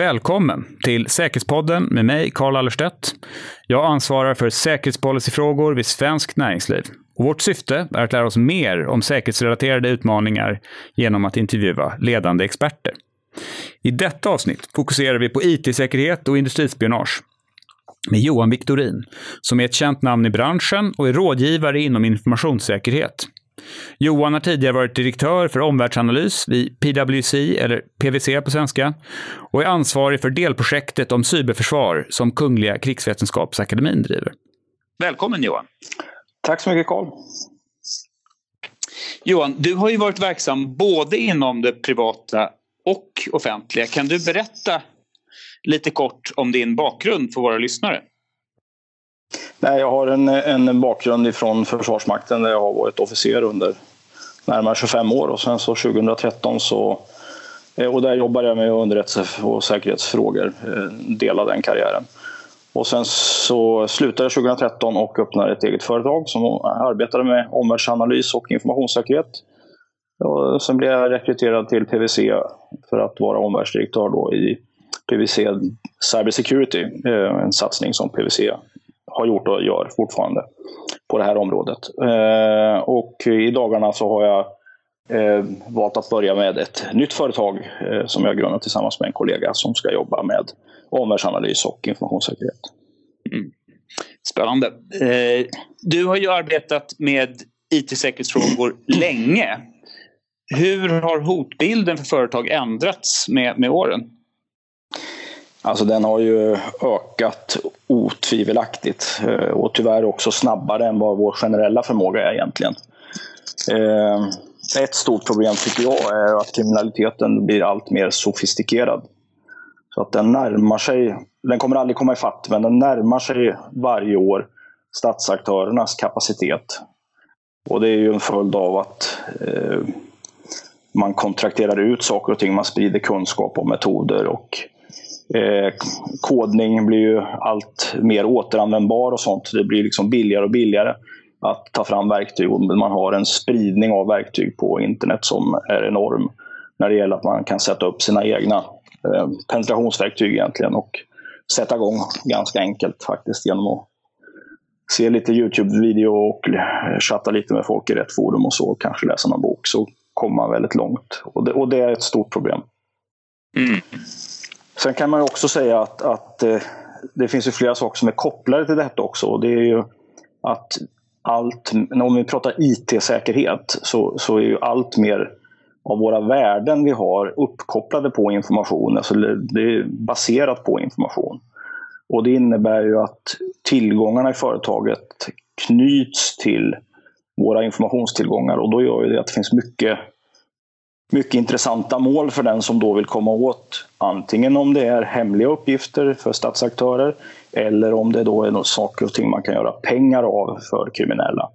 Välkommen till Säkerhetspodden med mig, Carl Allerstedt. Jag ansvarar för säkerhetspolicyfrågor vid Svenskt Näringsliv. Och vårt syfte är att lära oss mer om säkerhetsrelaterade utmaningar genom att intervjua ledande experter. I detta avsnitt fokuserar vi på IT-säkerhet och industrispionage med Johan Victorin, som är ett känt namn i branschen och är rådgivare inom informationssäkerhet. Johan har tidigare varit direktör för omvärldsanalys vid PwC, eller PWC på svenska, och är ansvarig för delprojektet om cyberförsvar som Kungliga krigsvetenskapsakademin driver. Välkommen Johan! Tack så mycket Carl! Johan, du har ju varit verksam både inom det privata och offentliga. Kan du berätta lite kort om din bakgrund för våra lyssnare? Nej, jag har en, en bakgrund ifrån Försvarsmakten där jag har varit officer under närmare 25 år och sen så 2013 så eh, och där jobbade jag med underrättelse och säkerhetsfrågor, eh, del av den karriären. Och sen så slutade jag 2013 och öppnade ett eget företag som arbetade med omvärldsanalys och informationssäkerhet. Och sen blev jag rekryterad till PWC för att vara omvärldsdirektör då i PWC Cyber Security, eh, en satsning som PWC har gjort och gör fortfarande på det här området. Eh, och i dagarna så har jag eh, valt att börja med ett nytt företag eh, som jag grundat tillsammans med en kollega som ska jobba med omvärldsanalys och informationssäkerhet. Mm. Spännande. Eh, du har ju arbetat med IT-säkerhetsfrågor länge. Hur har hotbilden för företag ändrats med, med åren? Alltså den har ju ökat otvivelaktigt eh, och tyvärr också snabbare än vad vår generella förmåga är egentligen. Eh, ett stort problem tycker jag är att kriminaliteten blir allt mer sofistikerad. Så att den närmar sig, den kommer aldrig komma ifatt, men den närmar sig varje år statsaktörernas kapacitet. Och det är ju en följd av att eh, man kontrakterar ut saker och ting, man sprider kunskap och metoder och Eh, kodning blir ju allt mer återanvändbar och sånt. Det blir liksom billigare och billigare att ta fram verktyg. Man har en spridning av verktyg på internet som är enorm när det gäller att man kan sätta upp sina egna eh, penetrationsverktyg egentligen och sätta igång ganska enkelt faktiskt genom att se lite Youtube-video och chatta lite med folk i rätt forum och så, kanske läsa någon bok, så kommer man väldigt långt. Och det, och det är ett stort problem. Mm. Sen kan man också säga att, att eh, det finns ju flera saker som är kopplade till detta också. Det är ju att allt, om vi pratar IT-säkerhet så, så är ju allt mer av våra värden vi har uppkopplade på information. Alltså det är baserat på information. Och det innebär ju att tillgångarna i företaget knyts till våra informationstillgångar och då gör det att det finns mycket mycket intressanta mål för den som då vill komma åt antingen om det är hemliga uppgifter för statsaktörer eller om det då är något saker och ting man kan göra pengar av för kriminella.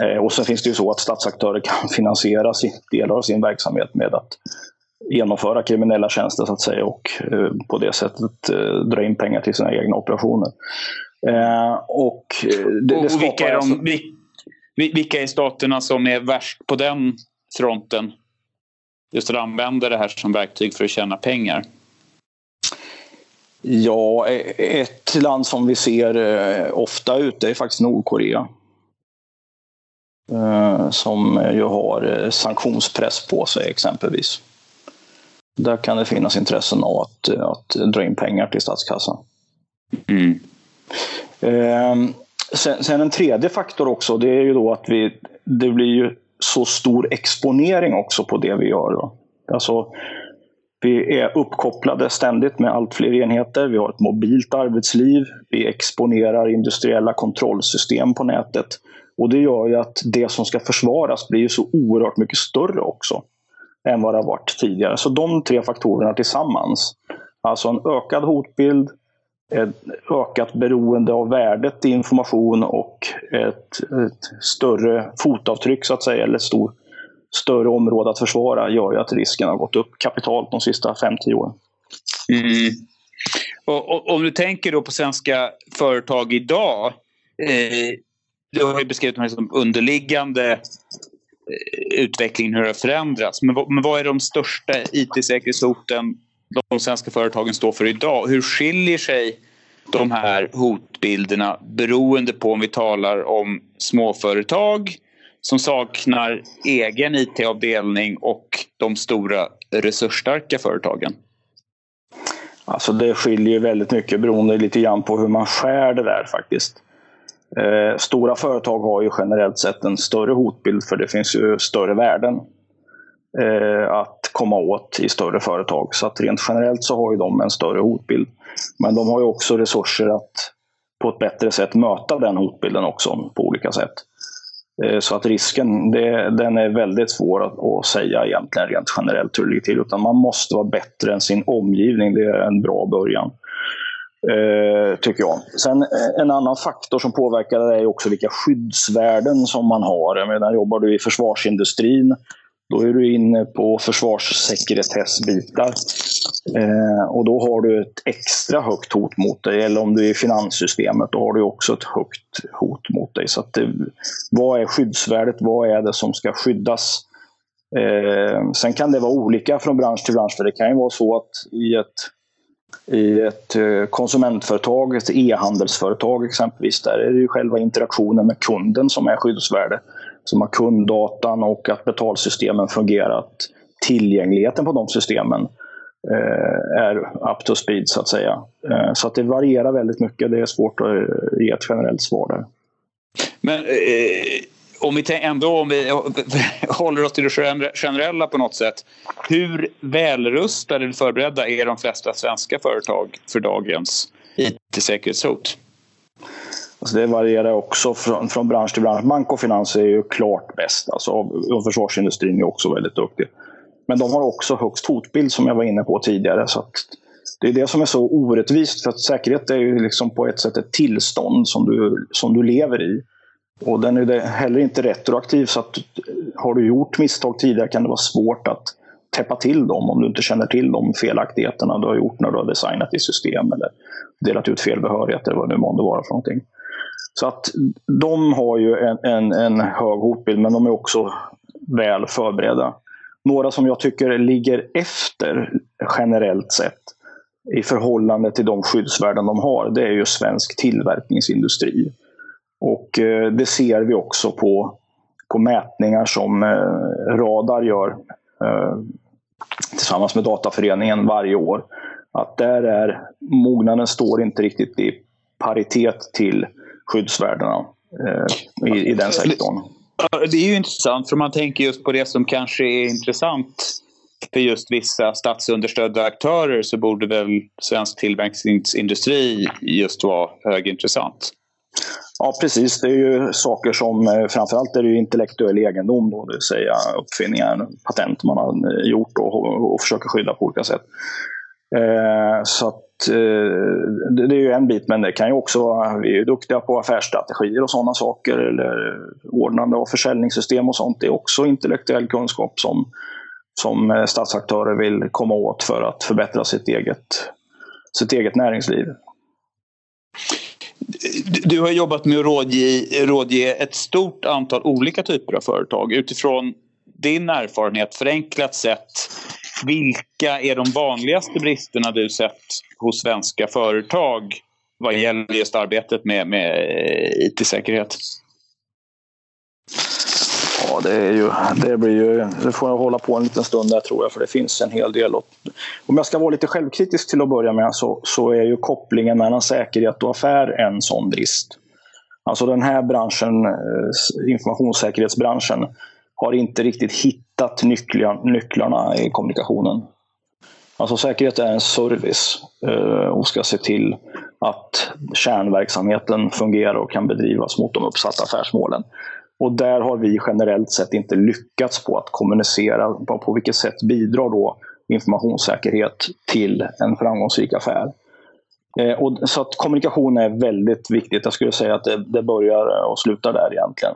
Eh, och sen finns det ju så att statsaktörer kan finansiera delar av sin verksamhet med att genomföra kriminella tjänster så att säga och eh, på det sättet eh, dra in pengar till sina egna operationer. och det och vilka, är de, alltså... vilka är staterna som är värst på den fronten? Just att använda det här som verktyg för att tjäna pengar? Ja, e- ett land som vi ser eh, ofta ute är faktiskt Nordkorea. Eh, som ju har eh, sanktionspress på sig exempelvis. Där kan det finnas intressen av att, att dra in pengar till statskassan. Mm. Sen, sen, en tredje faktor också, det är ju då att vi, det blir ju så stor exponering också på det vi gör. Då. Alltså, vi är uppkopplade ständigt med allt fler enheter. Vi har ett mobilt arbetsliv. Vi exponerar industriella kontrollsystem på nätet. Och det gör ju att det som ska försvaras blir så oerhört mycket större också än vad det har varit tidigare. Så de tre faktorerna tillsammans, alltså en ökad hotbild, ökat beroende av värdet i information och ett, ett större fotavtryck så att säga, eller stor, större område att försvara gör ju att risken har gått upp kapitalt de sista 5-10 åren. Mm. Och, och, om du tänker då på svenska företag idag. Eh, du har ju beskrivit de som underliggande eh, utvecklingen, hur det har förändrats. Men, men vad är de största IT-säkerhetshoten de svenska företagen står för idag. Hur skiljer sig de här hotbilderna beroende på om vi talar om småföretag som saknar egen IT-avdelning och de stora resursstarka företagen? Alltså det skiljer väldigt mycket beroende lite grann på hur man skär det där faktiskt. Eh, stora företag har ju generellt sett en större hotbild för det finns ju större värden Eh, att komma åt i större företag. Så att rent generellt så har ju de en större hotbild. Men de har ju också resurser att på ett bättre sätt möta den hotbilden också på olika sätt. Eh, så att risken, det, den är väldigt svår att, att, säga egentligen rent generellt hur det ligger till. Utan man måste vara bättre än sin omgivning. Det är en bra början. Eh, tycker jag. Sen eh, en annan faktor som påverkar det är också vilka skyddsvärden som man har. Jag menar, jobbar du i försvarsindustrin då är du inne på försvarssekretessbitar. Eh, och då har du ett extra högt hot mot dig. Eller om du är i finanssystemet, då har du också ett högt hot mot dig. Så att det, vad är skyddsvärdet? Vad är det som ska skyddas? Eh, sen kan det vara olika från bransch till bransch. För det kan ju vara så att i ett, i ett eh, konsumentföretag, ett e-handelsföretag exempelvis, där är det ju själva interaktionen med kunden som är skyddsvärde som har kunddatan och att betalsystemen fungerar. Att tillgängligheten på de systemen eh, är up to speed så att säga. Eh, så att det varierar väldigt mycket. Det är svårt att eh, ge ett generellt svar där. Men eh, om vi ändå om vi håller oss till det generella på något sätt. Hur välrustade eller förberedda är de flesta svenska företag för dagens IT-säkerhetshot? Alltså det varierar också från, från bransch till bransch. Bank och finans är ju klart bäst. Alltså, och försvarsindustrin är också väldigt duktig. Men de har också högst hotbild som jag var inne på tidigare. Så det är det som är så orättvist. För att säkerhet är ju liksom på ett sätt ett tillstånd som du, som du lever i. Och den är heller inte retroaktiv. Så att har du gjort misstag tidigare kan det vara svårt att täppa till dem om du inte känner till de felaktigheterna du har gjort när du har designat ditt system eller delat ut fel behörigheter eller vad det nu månde vara för någonting. Så att de har ju en, en, en hög hotbild, men de är också väl förberedda. Några som jag tycker ligger efter generellt sett i förhållande till de skyddsvärden de har, det är ju svensk tillverkningsindustri. Och eh, det ser vi också på, på mätningar som eh, Radar gör eh, tillsammans med Dataföreningen varje år. Att där är mognaden står inte riktigt i paritet till skyddsvärdena eh, i, i den sektorn. Det är ju intressant, för man tänker just på det som kanske är intressant för just vissa statsunderstödda aktörer så borde väl svensk tillverkningsindustri just vara högintressant. Ja, precis. Det är ju saker som eh, framförallt är det intellektuell egendom, då, det vill säga uppfinningar, patent man har gjort och, och försöker skydda på olika sätt. Eh, så att Eh, det är ju en bit, men det kan ju också vara, vi är ju duktiga på affärsstrategier och sådana saker, eller ordnande av försäljningssystem och sånt. Det är också intellektuell kunskap som, som eh, statsaktörer vill komma åt för att förbättra sitt eget, sitt eget näringsliv. Du har jobbat med att rådge, rådge ett stort antal olika typer av företag. Utifrån din erfarenhet, förenklat sett, vilka är de vanligaste bristerna du sett hos svenska företag vad gäller just arbetet med, med eh, IT-säkerhet? Ja, det, är ju, det blir ju... Det får jag hålla på en liten stund där tror jag, för det finns en hel del. Om jag ska vara lite självkritisk till att börja med så, så är ju kopplingen mellan säkerhet och affär en sån brist. Alltså den här branschen, eh, informationssäkerhetsbranschen, har inte riktigt hittat nycklarna i kommunikationen. Alltså säkerhet är en service eh, och ska se till att kärnverksamheten fungerar och kan bedrivas mot de uppsatta affärsmålen. Och där har vi generellt sett inte lyckats på att kommunicera på vilket sätt bidrar då informationssäkerhet till en framgångsrik affär. Eh, och, så att kommunikation är väldigt viktigt. Jag skulle säga att det, det börjar och slutar där egentligen.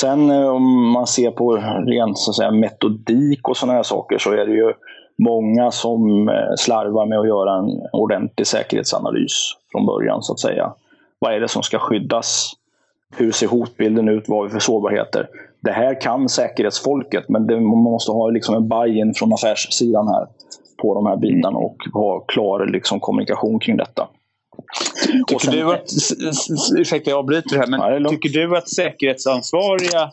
Sen eh, om man ser på rent så att säga, metodik och sådana här saker så är det ju många som eh, slarvar med att göra en ordentlig säkerhetsanalys från början så att säga. Vad är det som ska skyddas? Hur ser hotbilden ut? Vad har vi för sårbarheter? Det här kan säkerhetsfolket, men det, man måste ha liksom en buy-in från affärssidan här. på de här bitarna och ha klar liksom, kommunikation kring detta. Tycker sen, du att, ursäkta jag avbryter här, men ja, tycker du att säkerhetsansvariga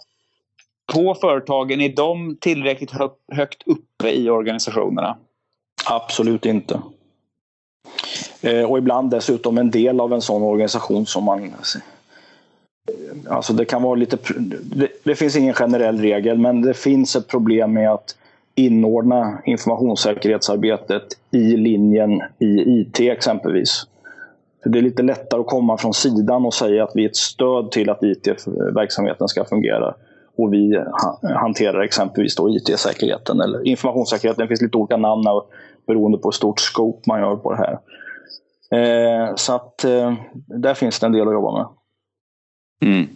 på företagen, är de tillräckligt högt uppe i organisationerna? Absolut inte. Eh, och ibland dessutom en del av en sån organisation som man... Alltså det kan vara lite... Det, det finns ingen generell regel, men det finns ett problem med att inordna informationssäkerhetsarbetet i linjen i IT exempelvis. Det är lite lättare att komma från sidan och säga att vi är ett stöd till att IT-verksamheten ska fungera. Och vi hanterar exempelvis IT-säkerheten eller informationssäkerheten. Det finns lite olika namn beroende på hur stort scope man gör på det här. Eh, så att eh, där finns det en del att jobba med. Mm.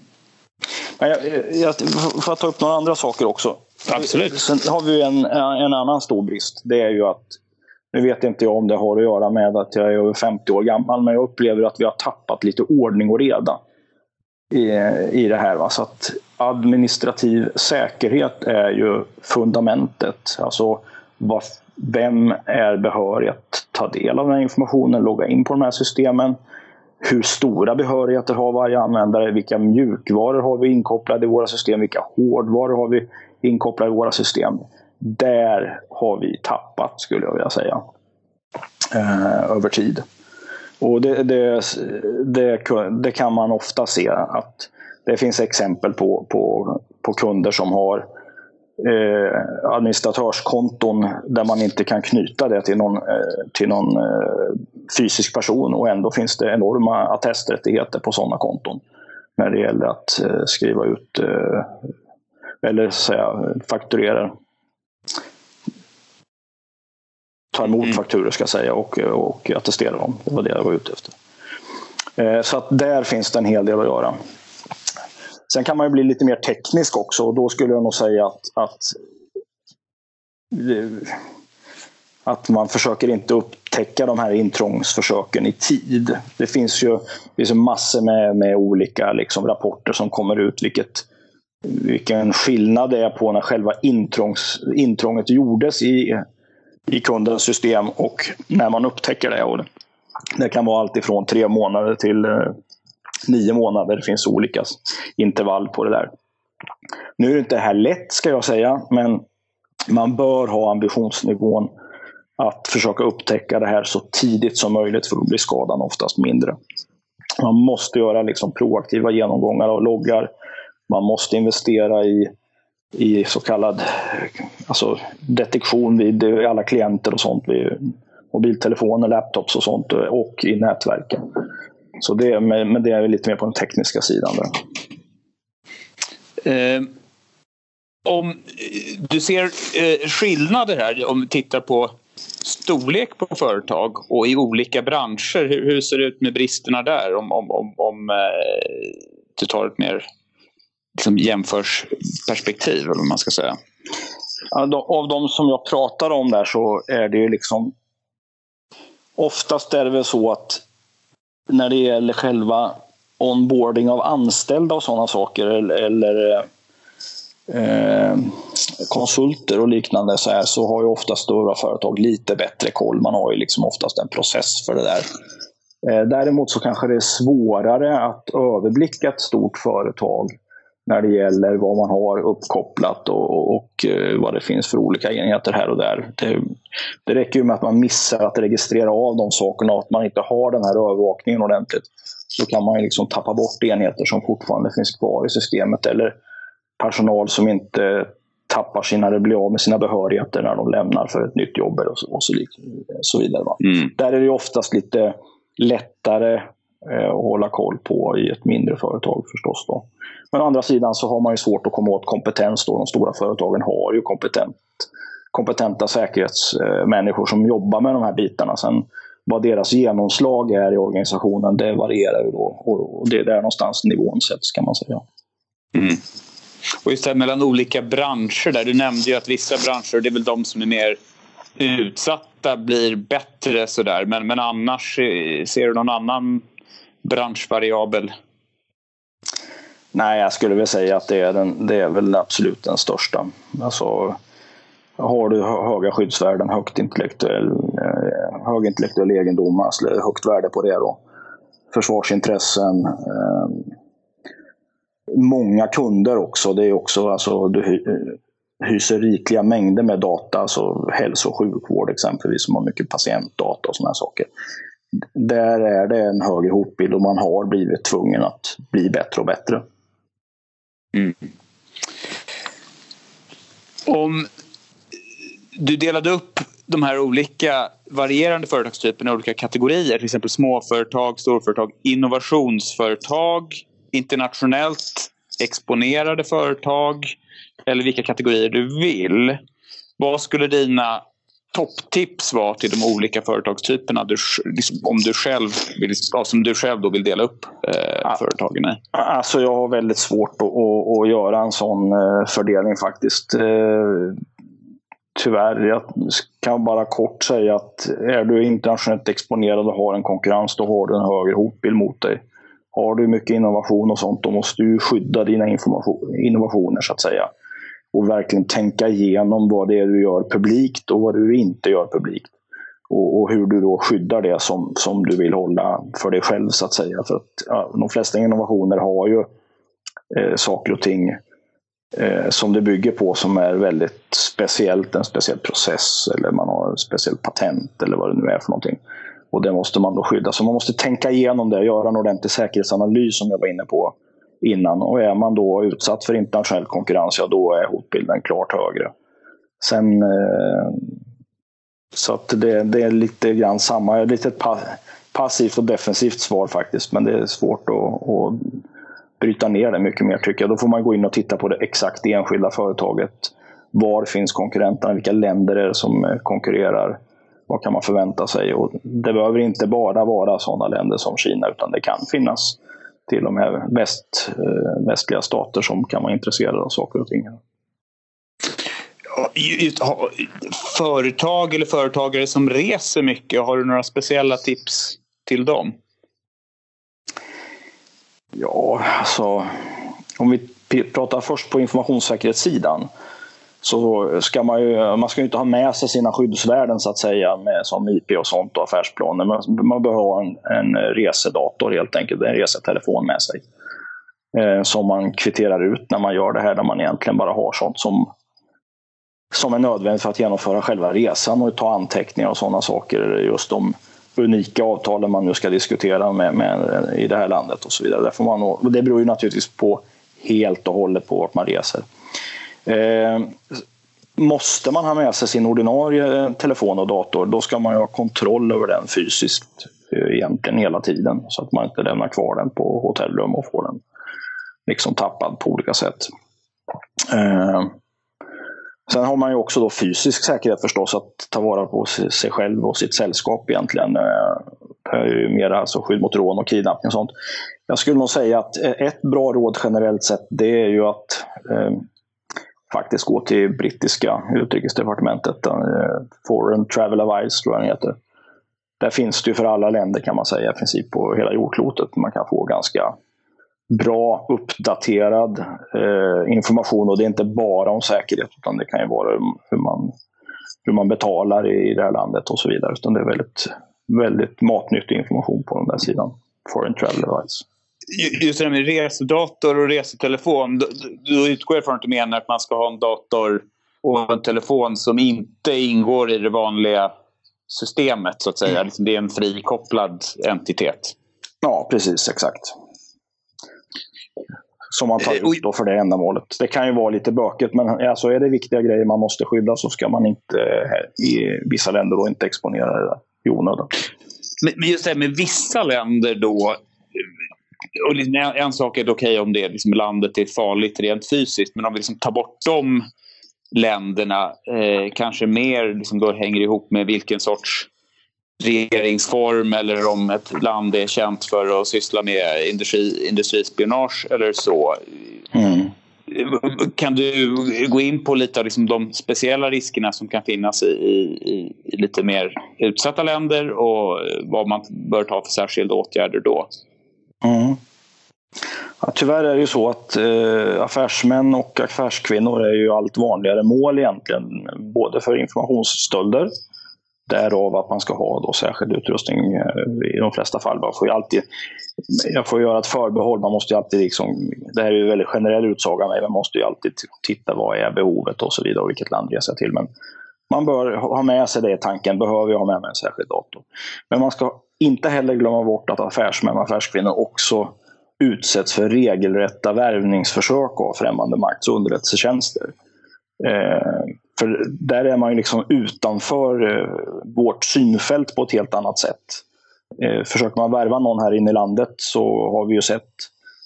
Men jag, jag, för att ta upp några andra saker också. Absolut. Sen har vi en, en annan stor brist. Det är ju att, nu vet inte jag om det har att göra med att jag är över 50 år gammal, men jag upplever att vi har tappat lite ordning och reda i, i det här. Va? Så att administrativ säkerhet är ju fundamentet. Alltså vad, vem är behörig att ta del av den här informationen, logga in på de här systemen? Hur stora behörigheter har varje användare? Vilka mjukvaror har vi inkopplade i våra system? Vilka hårdvaror har vi inkopplade i våra system? Där har vi tappat, skulle jag vilja säga, eh, över tid. Och det, det, det, det, kan man ofta se att det finns exempel på, på, på kunder som har eh, administratörskonton där man inte kan knyta det till någon, eh, till någon eh, fysisk person och ändå finns det enorma attesträttigheter på sådana konton när det gäller att eh, skriva ut eh, eller så säga, fakturera ta emot mm. fakturor ska jag säga och, och attestera dem. Det var det jag var ute efter. Eh, så att där finns det en hel del att göra. Sen kan man ju bli lite mer teknisk också och då skulle jag nog säga att, att, att man försöker inte upptäcka de här intrångsförsöken i tid. Det finns ju det finns massor med, med olika liksom, rapporter som kommer ut vilket, vilken skillnad det är på när själva intrångs, intrånget gjordes i, i kundens system och när man upptäcker det. Och det, kan vara allt ifrån tre månader till eh, nio månader. Det finns olika intervall på det där. Nu är det inte det här lätt ska jag säga, men man bör ha ambitionsnivån att försöka upptäcka det här så tidigt som möjligt för då blir skadan oftast mindre. Man måste göra liksom proaktiva genomgångar av loggar. Man måste investera i, i så kallad alltså detektion vid alla klienter och sånt. Vid mobiltelefoner, laptops och sånt och i nätverken. Så det, men det är lite mer på den tekniska sidan. Där. Eh, om du ser eh, skillnader här om vi tittar på storlek på företag och i olika branscher. Hur, hur ser det ut med bristerna där? Om, om, om, om eh, du tar ett mer liksom, jämförsperspektiv eller vad man ska säga. Av de som jag pratar om där så är det ju liksom Oftast är det väl så att när det gäller själva onboarding av anställda och sådana saker eller, eller eh, konsulter och liknande så, här, så har ju oftast stora företag lite bättre koll. Man har ju liksom oftast en process för det där. Eh, däremot så kanske det är svårare att överblicka ett stort företag när det gäller vad man har uppkopplat och, och eh, vad det finns för olika enheter här och där. Det, det räcker ju med att man missar att registrera av de sakerna och att man inte har den här övervakningen ordentligt. Så kan man ju liksom tappa bort enheter som fortfarande finns kvar i systemet eller personal som inte tappar sina, eller blir av med sina behörigheter när de lämnar för ett nytt jobb och så, och så, så vidare. Mm. Där är det oftast lite lättare Eh, att hålla koll på i ett mindre företag förstås. Då. Men å andra sidan så har man ju svårt att komma åt kompetens. Då. De stora företagen har ju kompetent, kompetenta säkerhetsmänniskor som jobbar med de här bitarna. Sen vad deras genomslag är i organisationen, det varierar ju då. Och det är där någonstans nivån sätts kan man säga. Mm. Och just det här mellan olika branscher där. Du nämnde ju att vissa branscher, det är väl de som är mer utsatta, blir bättre sådär. Men, men annars, eh, ser du någon annan branschvariabel? Nej, jag skulle väl säga att det är, den, det är väl absolut den största. Alltså, har du höga skyddsvärden, högt intellektuell, eh, hög intellektuell egendom, alltså högt värde på det då. Försvarsintressen. Eh, många kunder också. Det är också, alltså, du hyser rikliga mängder med data, alltså hälso och sjukvård exempelvis, som har mycket patientdata och sådana saker. Där är det en högre hotbild och man har blivit tvungen att bli bättre och bättre. Mm. Om du delade upp de här olika varierande företagstyperna i olika kategorier, till exempel småföretag, storföretag, innovationsföretag, internationellt exponerade företag eller vilka kategorier du vill. Vad skulle dina topptips vara till de olika företagstyperna du, liksom, om du själv vill, som du själv då vill dela upp eh, företagen i? Alltså jag har väldigt svårt att, att, att göra en sån eh, fördelning faktiskt. Eh, tyvärr, jag kan bara kort säga att är du internationellt exponerad och har en konkurrens, då har du en högre hotbild mot dig. Har du mycket innovation och sånt, då måste du skydda dina innovationer så att säga. Och verkligen tänka igenom vad det är du gör publikt och vad du inte gör publikt. Och, och hur du då skyddar det som, som du vill hålla för dig själv så att säga. För att ja, de flesta innovationer har ju eh, saker och ting eh, som det bygger på som är väldigt speciellt, en speciell process eller man har ett speciellt patent eller vad det nu är för någonting. Och det måste man då skydda. Så man måste tänka igenom det, göra en ordentlig säkerhetsanalys som jag var inne på innan. Och är man då utsatt för internationell konkurrens, ja då är hotbilden klart högre. Sen eh, så att det, det, är lite grann samma, lite passivt och defensivt svar faktiskt. Men det är svårt att, att bryta ner det mycket mer tycker jag. Då får man gå in och titta på det exakt enskilda företaget. Var finns konkurrenterna? Vilka länder är det som eh, konkurrerar? Vad kan man förvänta sig? Och det behöver inte bara vara sådana länder som Kina, utan det kan finnas till och med väst, eh, västliga stater som kan vara intresserade av saker och ting. Företag eller företagare som reser mycket, har du några speciella tips till dem? Ja, alltså om vi pratar först på informationssäkerhetssidan så ska man ju man ska ju inte ha med sig sina skyddsvärden så att säga med, som IP och sånt och affärsplaner. Man, man behöver ha en, en resedator helt enkelt, en resetelefon med sig. Eh, som man kvitterar ut när man gör det här där man egentligen bara har sånt som, som är nödvändigt för att genomföra själva resan och ta anteckningar och sådana saker. Just de unika avtalen man nu ska diskutera med, med, i det här landet och så vidare. Där får man, och det beror ju naturligtvis på helt och hållet på vart man reser. Eh, måste man ha med sig sin ordinarie telefon och dator, då ska man ju ha kontroll över den fysiskt eh, egentligen hela tiden. Så att man inte lämnar kvar den på hotellrum och får den liksom tappad på olika sätt. Eh, sen har man ju också då fysisk säkerhet förstås, att ta vara på sig själv och sitt sällskap egentligen. Eh, det är ju mer alltså skydd mot rån och kidnappning och sånt. Jag skulle nog säga att eh, ett bra råd generellt sett, det är ju att eh, faktiskt gå till brittiska utrikesdepartementet. Eh, Foreign Travel Advice tror jag den heter. Där finns det ju för alla länder kan man säga i princip på hela jordklotet. Man kan få ganska bra uppdaterad eh, information och det är inte bara om säkerhet utan det kan ju vara hur man, hur man betalar i det här landet och så vidare. Utan det är väldigt, väldigt matnyttig information på den där sidan. Foreign Travel Advice just det här med resedator och resetelefon. Då, då utgår jag från att du menar att man ska ha en dator och en telefon som inte ingår i det vanliga systemet så att säga. Mm. Det är en frikopplad entitet. Ja, precis. Exakt. Som man tar ut då för det ändamålet. Det kan ju vara lite bökigt, men alltså är det viktiga grejer man måste skydda så ska man inte i vissa länder då inte exponera det i onödan. Men just det här med vissa länder då och liksom, en sak är det okej okay om det liksom landet är farligt rent fysiskt men om vi liksom tar bort de länderna eh, kanske mer liksom då hänger ihop med vilken sorts regeringsform eller om ett land är känt för att syssla med industri, industrispionage eller så. Mm. Kan du gå in på lite av liksom de speciella riskerna som kan finnas i, i, i, lite mer utsatta länder och vad man bör ta för särskilda åtgärder då? Mm. Ja, tyvärr är det ju så att eh, affärsmän och affärskvinnor är ju allt vanligare mål egentligen. Både för informationsstölder, därav att man ska ha då särskild utrustning eh, i de flesta fall. Man får ju alltid, jag får göra ett förbehåll, man måste ju alltid liksom, det här är ju en väldigt generell utsaga, men man måste ju alltid titta vad är behovet och så vidare och vilket land reser jag till. Men man bör ha med sig det i tanken, behöver jag ha med mig en särskild dator? Men man ska inte heller glömma bort att affärsmän och affärskvinnor också utsätts för regelrätta värvningsförsök av främmande makts underrättelsetjänster. Eh, för där är man ju liksom utanför eh, vårt synfält på ett helt annat sätt. Eh, försöker man värva någon här inne i landet så har vi ju sett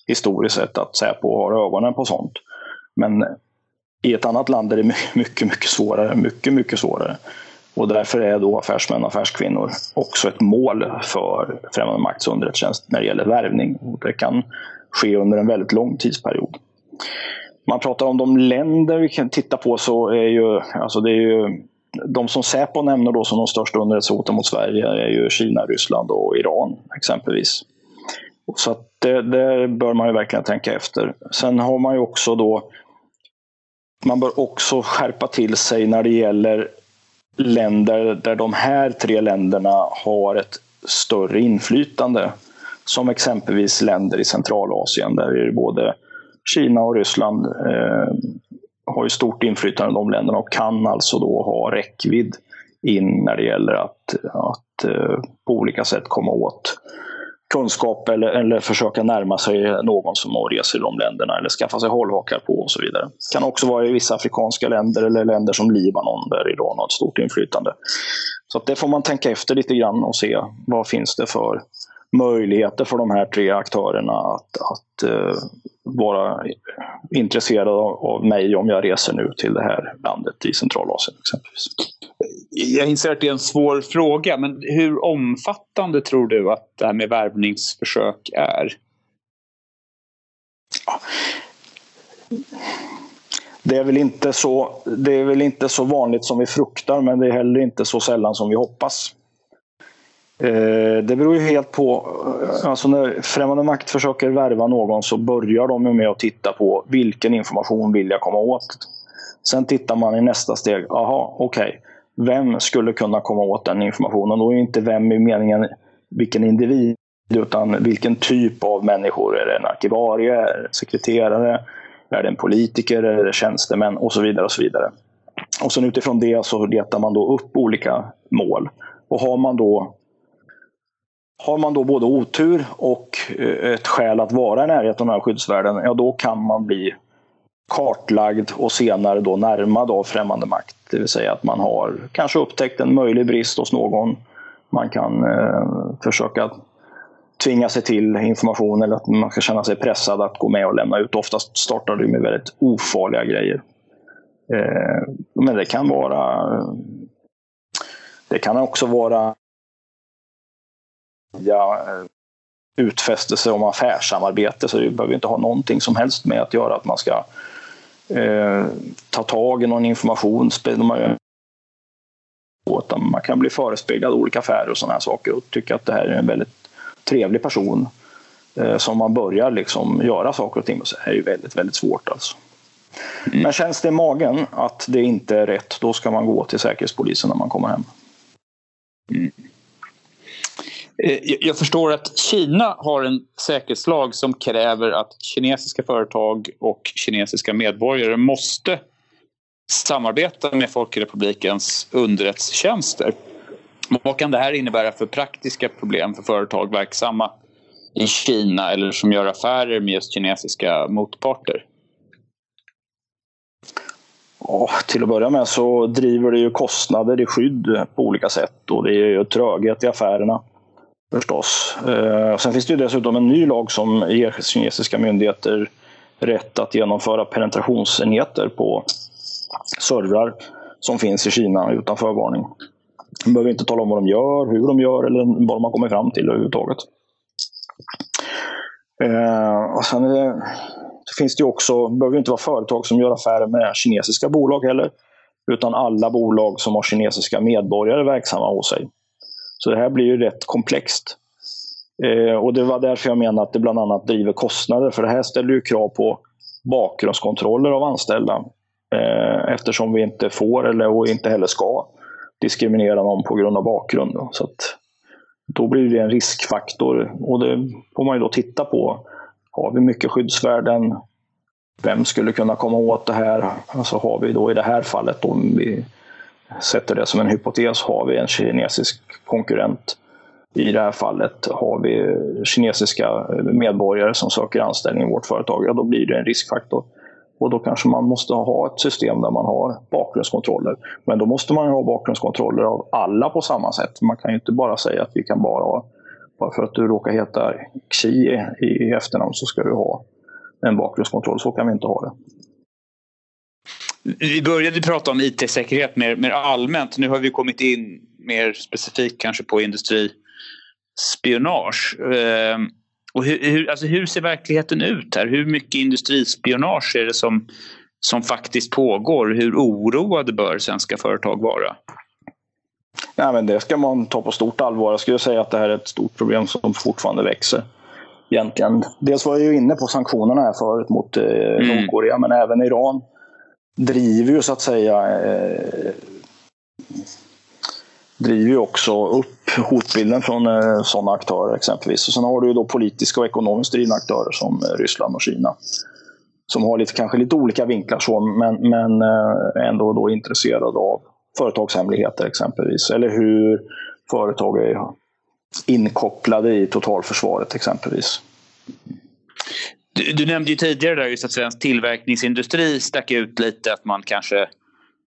historiskt sett att Säpo har ögonen på sånt. Men i ett annat land är det mycket, mycket svårare. Mycket, mycket svårare. Och därför är då affärsmän och affärskvinnor också ett mål för främmande makts underrättelsetjänst när det gäller värvning. Och det kan ske under en väldigt lång tidsperiod. Man pratar om de länder vi kan titta på så är ju, alltså det är ju de som Säpo nämner då som de största underrättelsehoten mot Sverige är ju Kina, Ryssland och Iran exempelvis. Så att det, det, bör man ju verkligen tänka efter. Sen har man ju också då man bör också skärpa till sig när det gäller länder där de här tre länderna har ett större inflytande. Som exempelvis länder i Centralasien där både Kina och Ryssland eh, har ju stort inflytande i de länderna och kan alltså då ha räckvidd in när det gäller att, att eh, på olika sätt komma åt kunskap eller, eller försöka närma sig någon som reser i de länderna eller skaffa sig hållhakar på och så vidare. Det kan också vara i vissa afrikanska länder eller länder som Libanon där Iran har ett stort inflytande. Så det får man tänka efter lite grann och se vad finns det för möjligheter för de här tre aktörerna att, att uh, vara intresserade av, mig om jag reser nu till det här landet i Centralasien exempelvis. Jag inser att det är en svår fråga, men hur omfattande tror du att det här med värvningsförsök är? Ja. Det är, väl inte så, det är väl inte så vanligt som vi fruktar, men det är heller inte så sällan som vi hoppas. Eh, det beror ju helt på, eh, alltså när främmande makt försöker värva någon så börjar de med att titta på vilken information vill jag komma åt. Sen tittar man i nästa steg, aha, okej, okay. vem skulle kunna komma åt den informationen? Då är inte vem i meningen vilken individ, utan vilken typ av människor. Är det en arkivarie, är det en sekreterare, är det en politiker, är det tjänstemän och så vidare. Och så vidare. Och sen utifrån det så letar man då upp olika mål. Och har man då har man då både otur och eh, ett skäl att vara i närheten av de här skyddsvärden, ja då kan man bli kartlagd och senare då närmad av främmande makt. Det vill säga att man har kanske upptäckt en möjlig brist hos någon. Man kan eh, försöka tvinga sig till information eller att man ska känna sig pressad att gå med och lämna ut. Oftast startar det med väldigt ofarliga grejer. Eh, men det kan vara eh, det kan också vara via eh, utfästelse om affärssamarbete. Så det behöver inte ha någonting som helst med att göra att man ska eh, ta tag i någon information. Man kan bli förespeglad olika affärer och sådana här saker och tycka att det här är en väldigt trevlig person eh, som man börjar liksom göra saker och ting med. Så är ju väldigt, väldigt svårt alltså. Mm. Men känns det i magen att det inte är rätt, då ska man gå till Säkerhetspolisen när man kommer hem. Mm. Eh, jag förstår att Kina har en säkerhetslag som kräver att kinesiska företag och kinesiska medborgare måste samarbeta med Folkrepublikens underrättelsetjänster. Vad kan det här innebära för praktiska problem för företag verksamma i Kina eller som gör affärer med just kinesiska motparter? Ja, till att börja med så driver det ju kostnader i skydd på olika sätt och det är ju tröghet i affärerna förstås. Eh, sen finns det ju dessutom en ny lag som ger kinesiska myndigheter rätt att genomföra penetrationsenheter på servrar som finns i Kina utan förvarning. De behöver inte tala om vad de gör, hur de gör eller vad de har kommit fram till överhuvudtaget. Eh, och sen det, det finns det ju också, det behöver inte vara företag som gör affärer med kinesiska bolag heller, utan alla bolag som har kinesiska medborgare verksamma hos sig. Så det här blir ju rätt komplext. Eh, och det var därför jag menar att det bland annat driver kostnader. För det här ställer ju krav på bakgrundskontroller av anställda. Eh, eftersom vi inte får eller och inte heller ska diskriminera någon på grund av bakgrund. Då. Så att, då blir det en riskfaktor och det får man ju då titta på. Har vi mycket skyddsvärden? Vem skulle kunna komma åt det här? Alltså har vi då i det här fallet, om vi sätter det som en hypotes, har vi en kinesisk konkurrent i det här fallet har vi kinesiska medborgare som söker anställning i vårt företag, ja då blir det en riskfaktor. Och då kanske man måste ha ett system där man har bakgrundskontroller. Men då måste man ha bakgrundskontroller av alla på samma sätt. Man kan ju inte bara säga att vi kan bara ha, bara för att du råkar heta Xi i efternamn så ska du ha en bakgrundskontroll. Så kan vi inte ha det. Vi började prata om IT-säkerhet mer, mer allmänt. Nu har vi kommit in mer specifikt kanske på industri spionage. Eh, och hur, hur, alltså hur ser verkligheten ut här? Hur mycket industrispionage är det som, som faktiskt pågår? Hur oroade bör svenska företag vara? Nej, men det ska man ta på stort allvar. Jag skulle säga att det här är ett stort problem som fortfarande växer. Egentligen. Dels var jag ju inne på sanktionerna här förut mot eh, mm. Nordkorea, men även Iran driver ju så att säga eh, driver ju också upp hotbilden från eh, sådana aktörer exempelvis. Och sen har du ju då politiska och ekonomiskt drivna aktörer som eh, Ryssland och Kina. Som har lite, kanske lite olika vinklar så, men, men eh, ändå då intresserade av företagshemligheter exempelvis. Eller hur företag är inkopplade i totalförsvaret exempelvis. Du, du nämnde ju tidigare där just att svensk tillverkningsindustri stack ut lite, att man kanske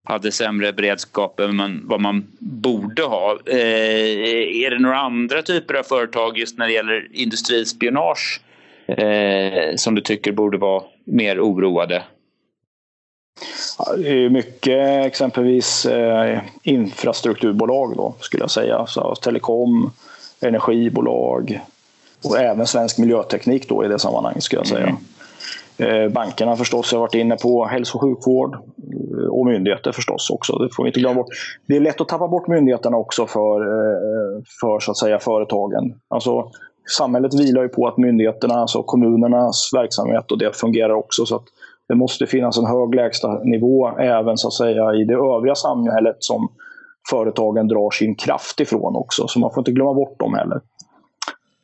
hade sämre beredskap än man, vad man borde ha. Eh, är det några andra typer av företag just när det gäller industrispionage eh, som du tycker borde vara mer oroade? Det är mycket exempelvis eh, infrastrukturbolag då, skulle jag säga. Så, telekom, energibolag och även svensk miljöteknik då i det sammanhanget skulle jag säga. Mm. Bankerna förstås har varit inne på hälso och sjukvård eh, och myndigheter förstås också. Det får vi inte glömma bort. Det är lätt att tappa bort myndigheterna också för, eh, för så att säga, företagen. Alltså, samhället vilar ju på att myndigheterna, alltså kommunernas verksamhet och det fungerar också. Så att det måste finnas en hög lägstanivå även så att säga, i det övriga samhället som företagen drar sin kraft ifrån också. Så man får inte glömma bort dem heller.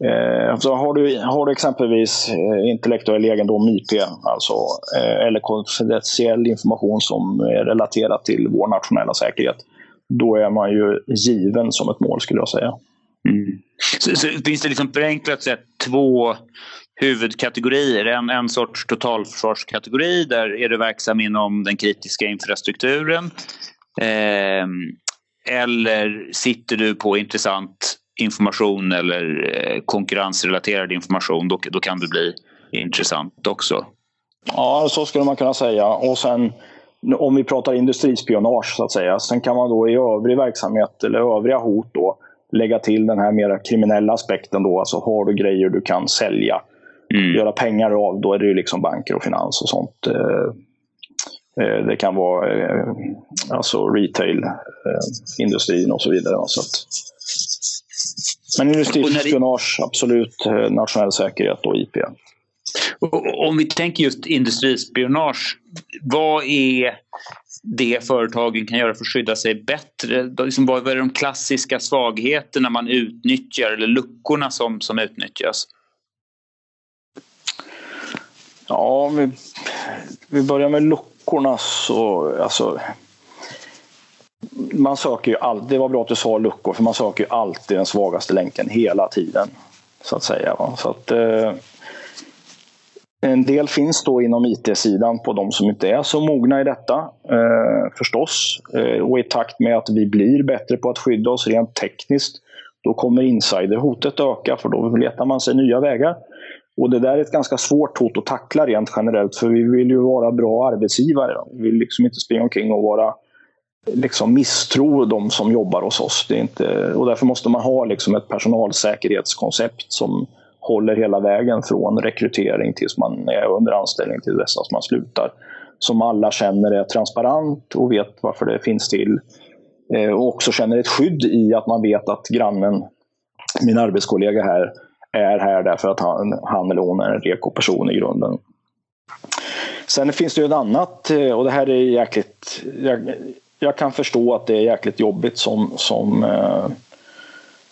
Eh, så har, du, har du exempelvis eh, intellektuell egendom, IP, alltså, eh, eller konfidentiell information som är relaterad till vår nationella säkerhet, då är man ju given som ett mål skulle jag säga. Mm. Så, så, finns det liksom förenklat sett två huvudkategorier. En, en sorts totalförsvarskategori, där är du verksam inom den kritiska infrastrukturen. Eh, eller sitter du på intressant information eller eh, konkurrensrelaterad information, då, då kan det bli intressant också. Ja, så skulle man kunna säga. Och sen om vi pratar industrispionage så att säga. Sen kan man då i övrig verksamhet eller övriga hot då lägga till den här mer kriminella aspekten då. Alltså har du grejer du kan sälja, mm. göra pengar av, då är det ju liksom banker och finans och sånt. Eh, eh, det kan vara alltså retail-industrin och så vidare. Så att, men industrispionage, absolut. Eh, nationell säkerhet och IP. Om vi tänker just industrispionage, vad är det företagen kan göra för att skydda sig bättre? Liksom vad är de klassiska svagheterna man utnyttjar eller luckorna som, som utnyttjas? Ja, vi, vi börjar med luckorna. Så, alltså, man söker ju alltid, det var bra att du sa luckor, för man söker ju alltid den svagaste länken hela tiden. Så att säga. Så att, eh, en del finns då inom IT-sidan på de som inte är så mogna i detta, eh, förstås. Eh, och i takt med att vi blir bättre på att skydda oss rent tekniskt, då kommer insiderhotet öka, för då letar man sig nya vägar. Och det där är ett ganska svårt hot att tackla rent generellt, för vi vill ju vara bra arbetsgivare. Vi vill liksom inte springa omkring och vara liksom misstro de som jobbar hos oss. Det är inte, och därför måste man ha liksom ett personalsäkerhetskoncept som håller hela vägen från rekrytering tills man är under anställning till dess att man slutar. Som alla känner är transparent och vet varför det finns till. Eh, och också känner ett skydd i att man vet att grannen, min arbetskollega här, är här därför att han, han eller hon är en reko person i grunden. Sen finns det ju ett annat, eh, och det här är jäkligt... Jag, kan förstå att det är jäkligt jobbigt som, som, eh,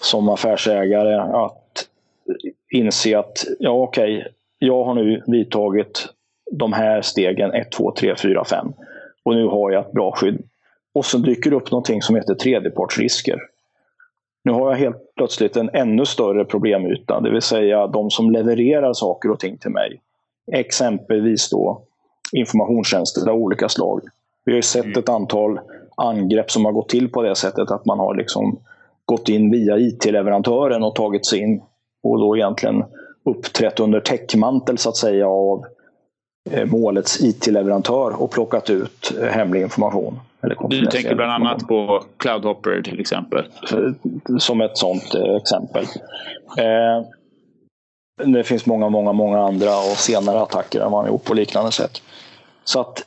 som affärsägare att inse att ja okej, okay, jag har nu vidtagit de här stegen 1, 2, 3, 4, 5 och nu har jag ett bra skydd. Och så dyker det upp någonting som heter tredjepartsrisker. Nu har jag helt plötsligt en ännu större problemyta, det vill säga de som levererar saker och ting till mig. Exempelvis då informationstjänster av olika slag. Vi har ju sett mm. ett antal angrepp som har gått till på det sättet att man har liksom gått in via IT-leverantören och tagit sig in och då egentligen uppträtt under täckmantel så att säga av eh, målets IT-leverantör och plockat ut eh, hemlig information. du tänker bland annat på Cloudhopper till exempel? Som ett sådant eh, exempel. Det finns många, många, många andra och senare attacker än man gjort på liknande sätt. Så att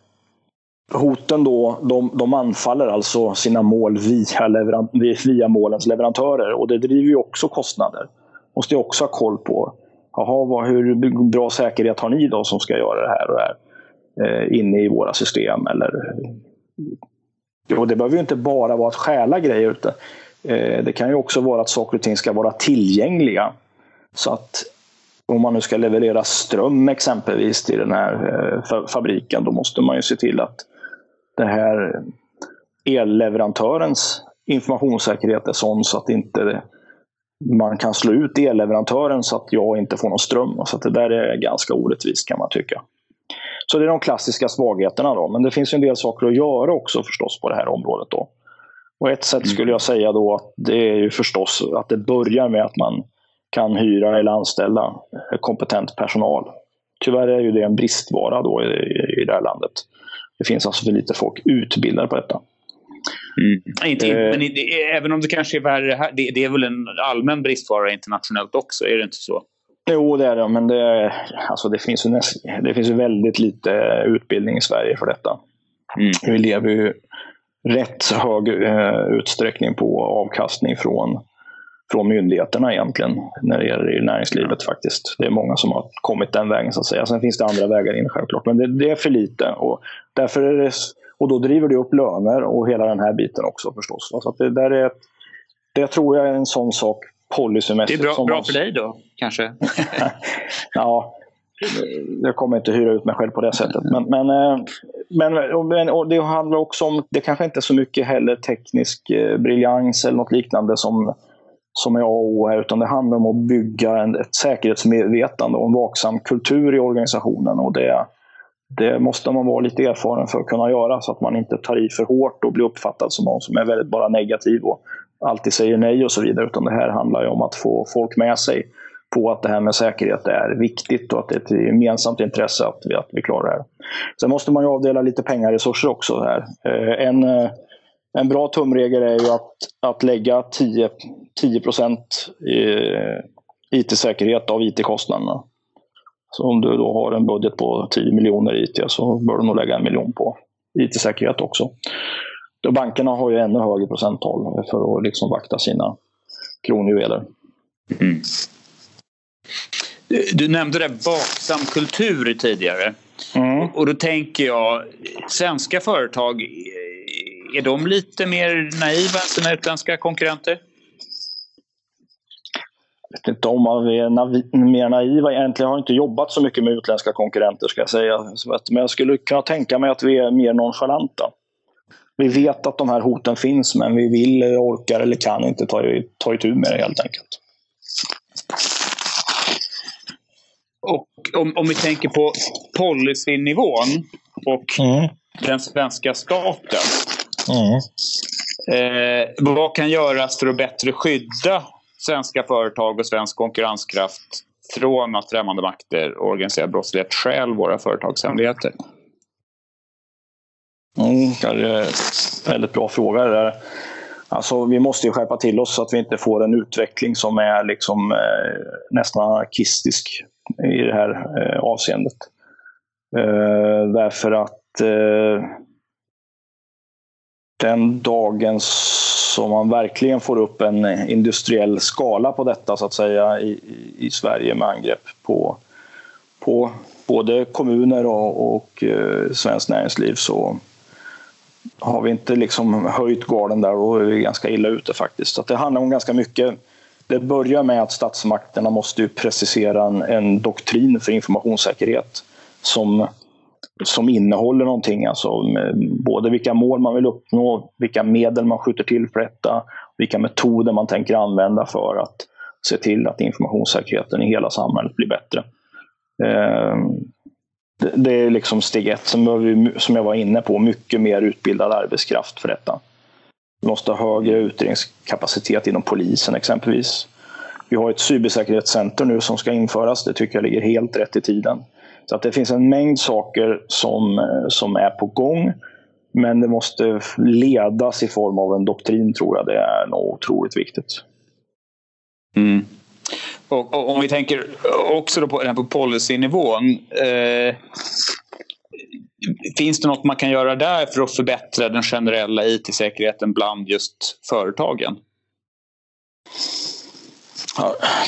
hoten då, de, de anfaller alltså sina mål via, leveran, via målens leverantörer och det driver ju också kostnader. Måste jag också ha koll på. Jaha, vad, hur bra säkerhet har ni då som ska göra det här och det här eh, inne i våra system? Eller, och det behöver ju inte bara vara att stjäla grejer. Utan, eh, det kan ju också vara att saker och ting ska vara tillgängliga. Så att om man nu ska leverera ström exempelvis till den här eh, fabriken, då måste man ju se till att det här elleverantörens informationssäkerhet är sån så att inte man kan slå ut elleverantören så att jag inte får någon ström. Så det där är ganska orättvist kan man tycka. Så det är de klassiska svagheterna då. Men det finns en del saker att göra också förstås på det här området. då. Och ett sätt skulle jag säga då att det är ju förstås att det börjar med att man kan hyra eller anställa kompetent personal. Tyvärr är ju det en bristvara då i, i det här landet. Det finns alltså för lite folk utbildade på detta. Mm. Inte, eh, men även om det kanske är värre här, det, det, är väl en allmän bristvara internationellt också, är det inte så? Jo, det är det, men det, alltså det, finns, ju näst, det finns ju väldigt lite utbildning i Sverige för detta. Mm. Vi lever ju rätt hög eh, utsträckning på avkastning från från myndigheterna egentligen när det gäller i näringslivet faktiskt. Det är många som har kommit den vägen så att säga. Sen finns det andra vägar in självklart, men det, det är för lite. Och, därför är det, och då driver det upp löner och hela den här biten också förstås. Så att det, där är, det tror jag är en sån sak policymässigt. Det är bra, bra för dig då, kanske? ja, jag kommer inte hyra ut mig själv på det sättet. Men, men, eh, men, och det handlar också om, det kanske inte är så mycket heller teknisk eh, briljans eller något liknande som som är A och O utan det handlar om att bygga en, ett säkerhetsmedvetande och en vaksam kultur i organisationen. Och det, det måste man vara lite erfaren för att kunna göra så att man inte tar i för hårt och blir uppfattad som någon som är väldigt bara negativ och alltid säger nej och så vidare. Utan det här handlar ju om att få folk med sig på att det här med säkerhet är viktigt och att det är ett gemensamt intresse att vi, att vi klarar det här. Sen måste man ju avdela lite pengaresurser också. Här. Eh, en, eh, en bra tumregel är ju att, att lägga 10, 10 eh, i IT-säkerhet av IT-kostnaderna. Så om du då har en budget på 10 miljoner IT så bör du nog lägga en miljon på IT-säkerhet också. Och bankerna har ju ännu högre procenttal för att liksom vakta sina kronjuveler. Mm. Du nämnde det vaksam kultur tidigare. Mm. Och då tänker jag, svenska företag är de lite mer naiva än sina utländska konkurrenter? Vet inte om vi är navi- mer naiva. Egentligen har jag inte jobbat så mycket med utländska konkurrenter ska jag säga. Men jag skulle kunna tänka mig att vi är mer nonchalanta. Vi vet att de här hoten finns men vi vill, orkar eller kan inte ta, ta itu med det helt enkelt. Och om, om vi tänker på policynivån och mm. den svenska staten. Mm. Eh, vad kan göras för att bättre skydda svenska företag och svensk konkurrenskraft från att främmande makter och organiserad brottslighet stjäl våra företagshemligheter? Mm, det är en väldigt bra fråga. Det där. Alltså, vi måste ju skärpa till oss så att vi inte får en utveckling som är liksom, eh, nästan anarkistisk i det här eh, avseendet. Eh, därför att eh, den dagen som man verkligen får upp en industriell skala på detta så att säga i, i Sverige med angrepp på, på både kommuner och, och eh, svenskt näringsliv så har vi inte liksom höjt garden där och är vi ganska illa ute faktiskt. Så det handlar om ganska mycket. Det börjar med att statsmakterna måste precisera en, en doktrin för informationssäkerhet som som innehåller någonting. Alltså, både vilka mål man vill uppnå, vilka medel man skjuter till för detta, vilka metoder man tänker använda för att se till att informationssäkerheten i hela samhället blir bättre. Ehm, det är liksom steg ett. Sen behöver vi, som jag var inne på, mycket mer utbildad arbetskraft för detta. Vi måste ha högre utredningskapacitet inom polisen exempelvis. Vi har ett cybersäkerhetscenter nu som ska införas. Det tycker jag ligger helt rätt i tiden. Så att det finns en mängd saker som, eh, som är på gång. Men det måste ledas i form av en doktrin tror jag. Det är nog otroligt viktigt. Mm. Och, och, om vi tänker också då på, på policynivån. Eh, finns det något man kan göra där för att förbättra den generella IT-säkerheten bland just företagen?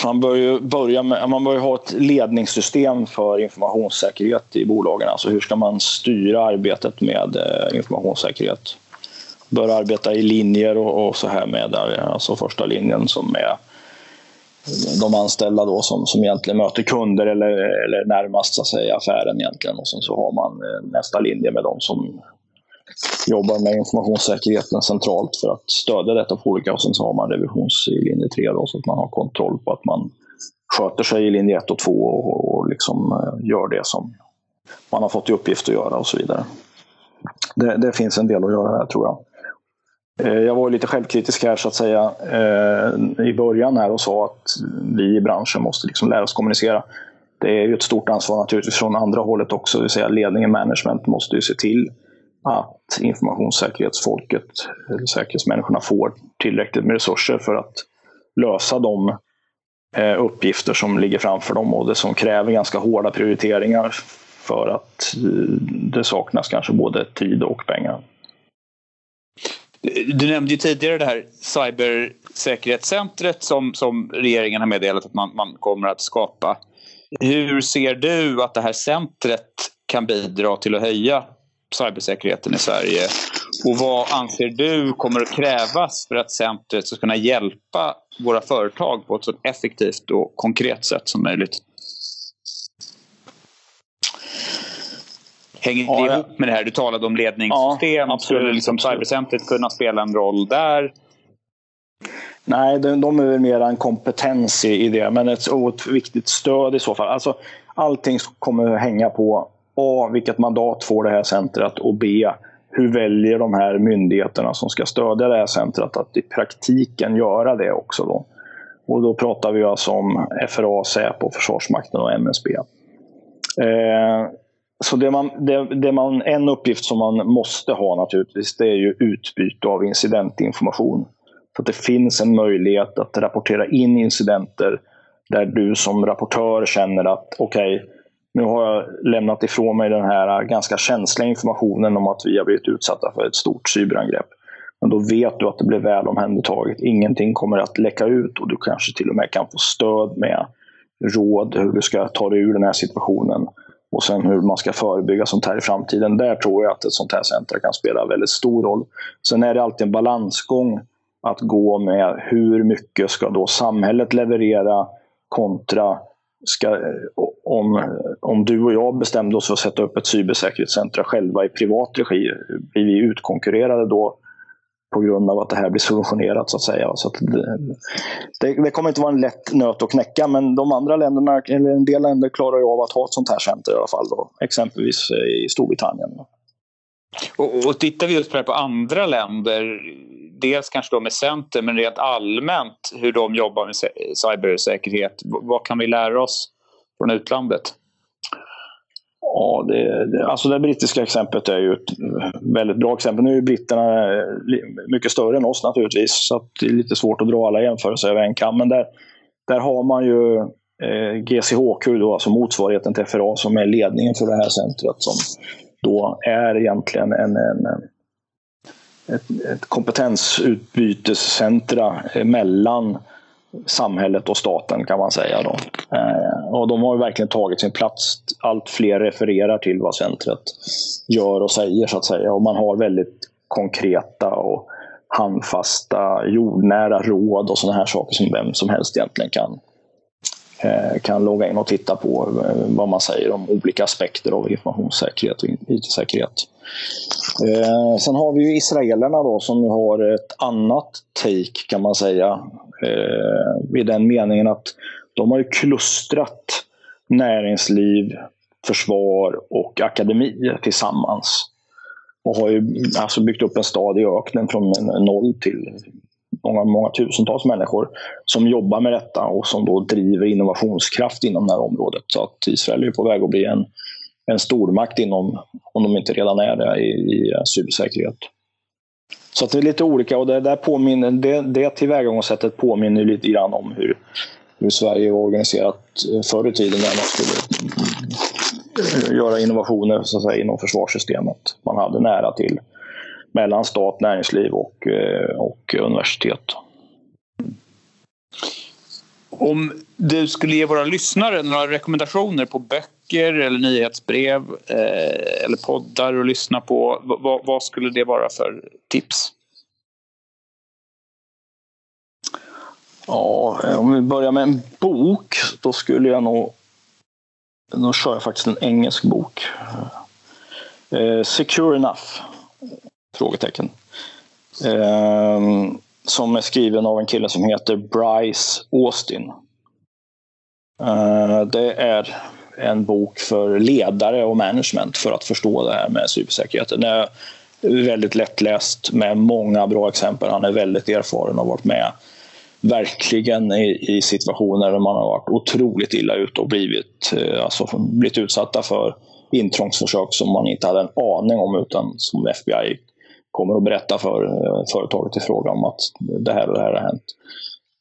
Man bör ju börja med, man bör ha ett ledningssystem för informationssäkerhet i bolagen. Alltså hur ska man styra arbetet med eh, informationssäkerhet? Bör arbeta i linjer och, och så här med eh, alltså första linjen som är de anställda då som, som egentligen möter kunder eller, eller närmast så att säga, affären egentligen. Och sen så har man eh, nästa linje med de som jobbar med informationssäkerheten centralt för att stödja detta på olika och sen så har man revisions i linje 3 då, så att man har kontroll på att man sköter sig i linje 1 och 2 och, och liksom eh, gör det som man har fått i uppgift att göra och så vidare. Det, det finns en del att göra här tror jag. Eh, jag var lite självkritisk här så att säga eh, i början här och sa att vi i branschen måste liksom lära oss kommunicera. Det är ju ett stort ansvar naturligtvis från andra hållet också, det vill säga ledningen, management måste ju se till att informationssäkerhetsfolket, eller säkerhetsmänniskorna får tillräckligt med resurser för att lösa de eh, uppgifter som ligger framför dem och det som kräver ganska hårda prioriteringar för att eh, det saknas kanske både tid och pengar. Du nämnde ju tidigare det här cybersäkerhetscentret som, som regeringen har meddelat att man, man kommer att skapa. Hur ser du att det här centret kan bidra till att höja cybersäkerheten i Sverige? Och vad anser du kommer att krävas för att centret ska kunna hjälpa våra företag på ett så effektivt och konkret sätt som möjligt? Hänger det ja, ihop med det här? Du talade om ledningssystem. Ja, Skulle liksom cybercentret kunna spela en roll där? Nej, de, de är mer en kompetens i, i det, men ett oerhört viktigt stöd i så fall. Alltså, allting kommer hänga på A. Vilket mandat får det här centret? Och B. Hur väljer de här myndigheterna som ska stödja det här centret att i praktiken göra det också? Då? Och då pratar vi alltså om FRA, Säpo, Försvarsmakten och MSB. Eh, så det man, det, det, man, en uppgift som man måste ha naturligtvis, det är ju utbyte av incidentinformation. Så att det finns en möjlighet att rapportera in incidenter där du som rapportör känner att okej, okay, nu har jag lämnat ifrån mig den här ganska känsliga informationen om att vi har blivit utsatta för ett stort cyberangrepp. Men då vet du att det blir väl omhändertaget. Ingenting kommer att läcka ut och du kanske till och med kan få stöd med råd hur du ska ta dig ur den här situationen. Och sen hur man ska förebygga sånt här i framtiden. Där tror jag att ett sånt här center kan spela väldigt stor roll. Sen är det alltid en balansgång att gå med hur mycket ska då samhället leverera kontra ska, eh, om, om du och jag bestämde oss för att sätta upp ett cybersäkerhetscenter själva i privat regi, blir vi utkonkurrerade då på grund av att det här blir subventionerat så att säga. Så att det, det, det, kommer inte vara en lätt nöt att knäcka men de andra länderna, eller en del länder klarar ju av att ha ett sånt här center i alla fall. Då. Exempelvis eh, i Storbritannien. Och, och tittar vi just på, det på andra länder, dels kanske då med center men rent allmänt hur de jobbar med cybersäkerhet. Vad kan vi lära oss från utlandet? Ja, det, det, alltså det brittiska exemplet är ju ett väldigt bra exempel. Nu är britterna eh, mycket större än oss naturligtvis, så det är lite svårt att dra alla jämförelser över en kam. Men där, där har man ju eh, GCHQ, då, alltså motsvarigheten till FRA, som är ledningen för det här centret, som då är egentligen en, en ett, ett kompetensutbytescentra mellan samhället och staten kan man säga. Då. Eh, och de har verkligen tagit sin plats. Allt fler refererar till vad centret gör och säger så att säga. Och man har väldigt konkreta och handfasta, jordnära råd och sådana här saker som vem som helst egentligen kan, Eh, kan logga in och titta på eh, vad man säger om olika aspekter av informationssäkerhet och IT-säkerhet. Eh, sen har vi ju israelerna då som har ett annat take kan man säga. I den meningen att de har ju klustrat näringsliv, försvar och akademi tillsammans. Och har ju alltså byggt upp en stad i öknen från noll till många, många tusentals människor som jobbar med detta och som då driver innovationskraft inom det här området. Så att Israel är på väg att bli en, en stormakt inom, om de inte redan är det, i, i cybersäkerhet. Så att det är lite olika och det, där påminner, det, det tillvägagångssättet påminner lite grann om hur, hur Sverige var organiserat förr i tiden när man skulle göra innovationer så att säga, inom försvarssystemet. Man hade nära till mellan stat, näringsliv och, eh, och universitet. Om du skulle ge våra lyssnare några rekommendationer på böcker eller nyhetsbrev eh, eller poddar att lyssna på, vad, vad skulle det vara för tips? Ja, om vi börjar med en bok, då skulle jag nog... Då kör jag faktiskt en engelsk bok. Eh, Secure Enough? Frågetecken. Um, som är skriven av en kille som heter Bryce Austin. Uh, det är en bok för ledare och management för att förstå det här med cybersäkerheten. Den är väldigt lättläst med många bra exempel. Han är väldigt erfaren och har varit med verkligen i, i situationer där man har varit otroligt illa ute och blivit, eh, alltså, blivit utsatta för intrångsförsök som man inte hade en aning om utan som FBI kommer att berätta för eh, företaget i fråga om att det här och det här har hänt.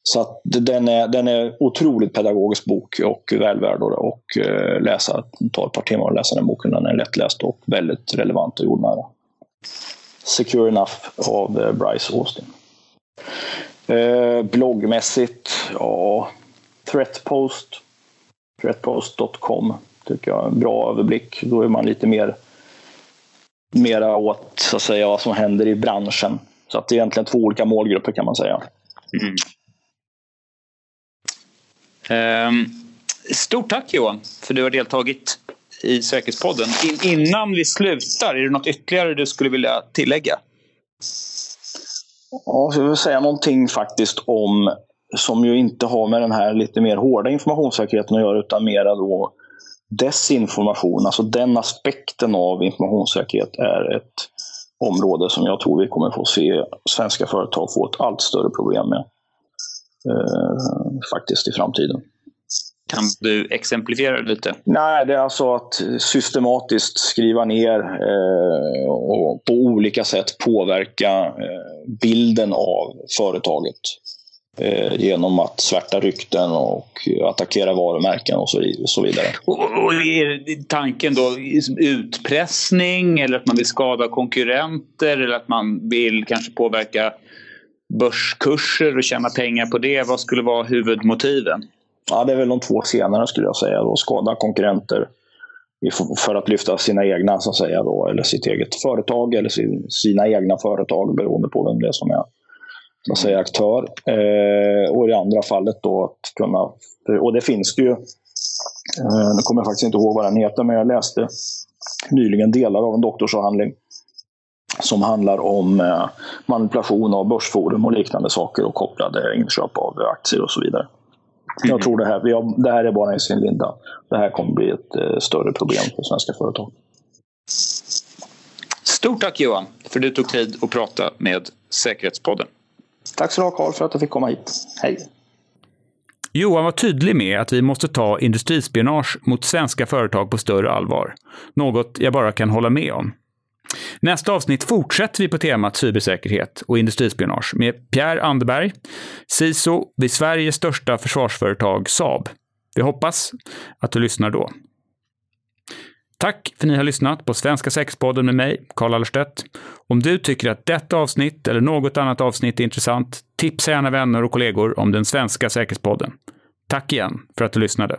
Så att den, är, den är otroligt pedagogisk bok och väl värd att eh, läsa. Det tar ett par timmar att läsa den boken. Den är lättläst och väldigt relevant och jordnära. Secure Enough av eh, Bryce Austin. Eh, bloggmässigt, ja, Threatpost. Threatpost.com tycker jag är en bra överblick. Då är man lite mer mera åt så att säga, vad som händer i branschen. Så att det är egentligen två olika målgrupper kan man säga. Mm. Um, stort tack Johan för att du har deltagit i Säkerhetspodden. In, innan vi slutar, är det något ytterligare du skulle vilja tillägga? Ja, jag vill säga någonting faktiskt om, som ju inte har med den här lite mer hårda informationssäkerheten att göra, utan mera då desinformation, alltså den aspekten av informationssäkerhet är ett område som jag tror vi kommer få se svenska företag få ett allt större problem med eh, faktiskt i framtiden. Kan du exemplifiera lite? Nej, det är alltså att systematiskt skriva ner eh, och på olika sätt påverka eh, bilden av företaget. Eh, genom att svärta rykten och attackera varumärken och så vidare. Och, och är tanken då utpressning eller att man vill skada konkurrenter eller att man vill kanske påverka börskurser och tjäna pengar på det? Vad skulle vara huvudmotiven? Ja, det är väl de två senare skulle jag säga. Då. Skada konkurrenter för att lyfta sina egna, så att säga, då, eller sitt eget företag eller sina egna företag beroende på vem det är som är att säga, aktör. Eh, och i det andra fallet då att kunna, och det finns det ju, eh, nu kommer jag faktiskt inte ihåg vad den heter, men jag läste nyligen delar av en doktorsavhandling som handlar om eh, manipulation av börsforum och liknande saker och kopplade inköp av aktier och så vidare. Jag mm. tror det här, har, det här är bara i sin linda. Det här kommer bli ett eh, större problem för svenska företag. Stort tack Johan för att du tog tid att prata med Säkerhetspodden. Tack så du ha Carl för att du fick komma hit. Hej! Johan var tydlig med att vi måste ta industrispionage mot svenska företag på större allvar. Något jag bara kan hålla med om. Nästa avsnitt fortsätter vi på temat cybersäkerhet och industrispionage med Pierre Anderberg, CISO vid Sveriges största försvarsföretag Saab. Vi hoppas att du lyssnar då. Tack för att ni har lyssnat på Svenska Säkerhetspodden med mig, Karl Allerstedt. Om du tycker att detta avsnitt eller något annat avsnitt är intressant, tipsa gärna vänner och kollegor om den svenska Säkerhetspodden. Tack igen för att du lyssnade.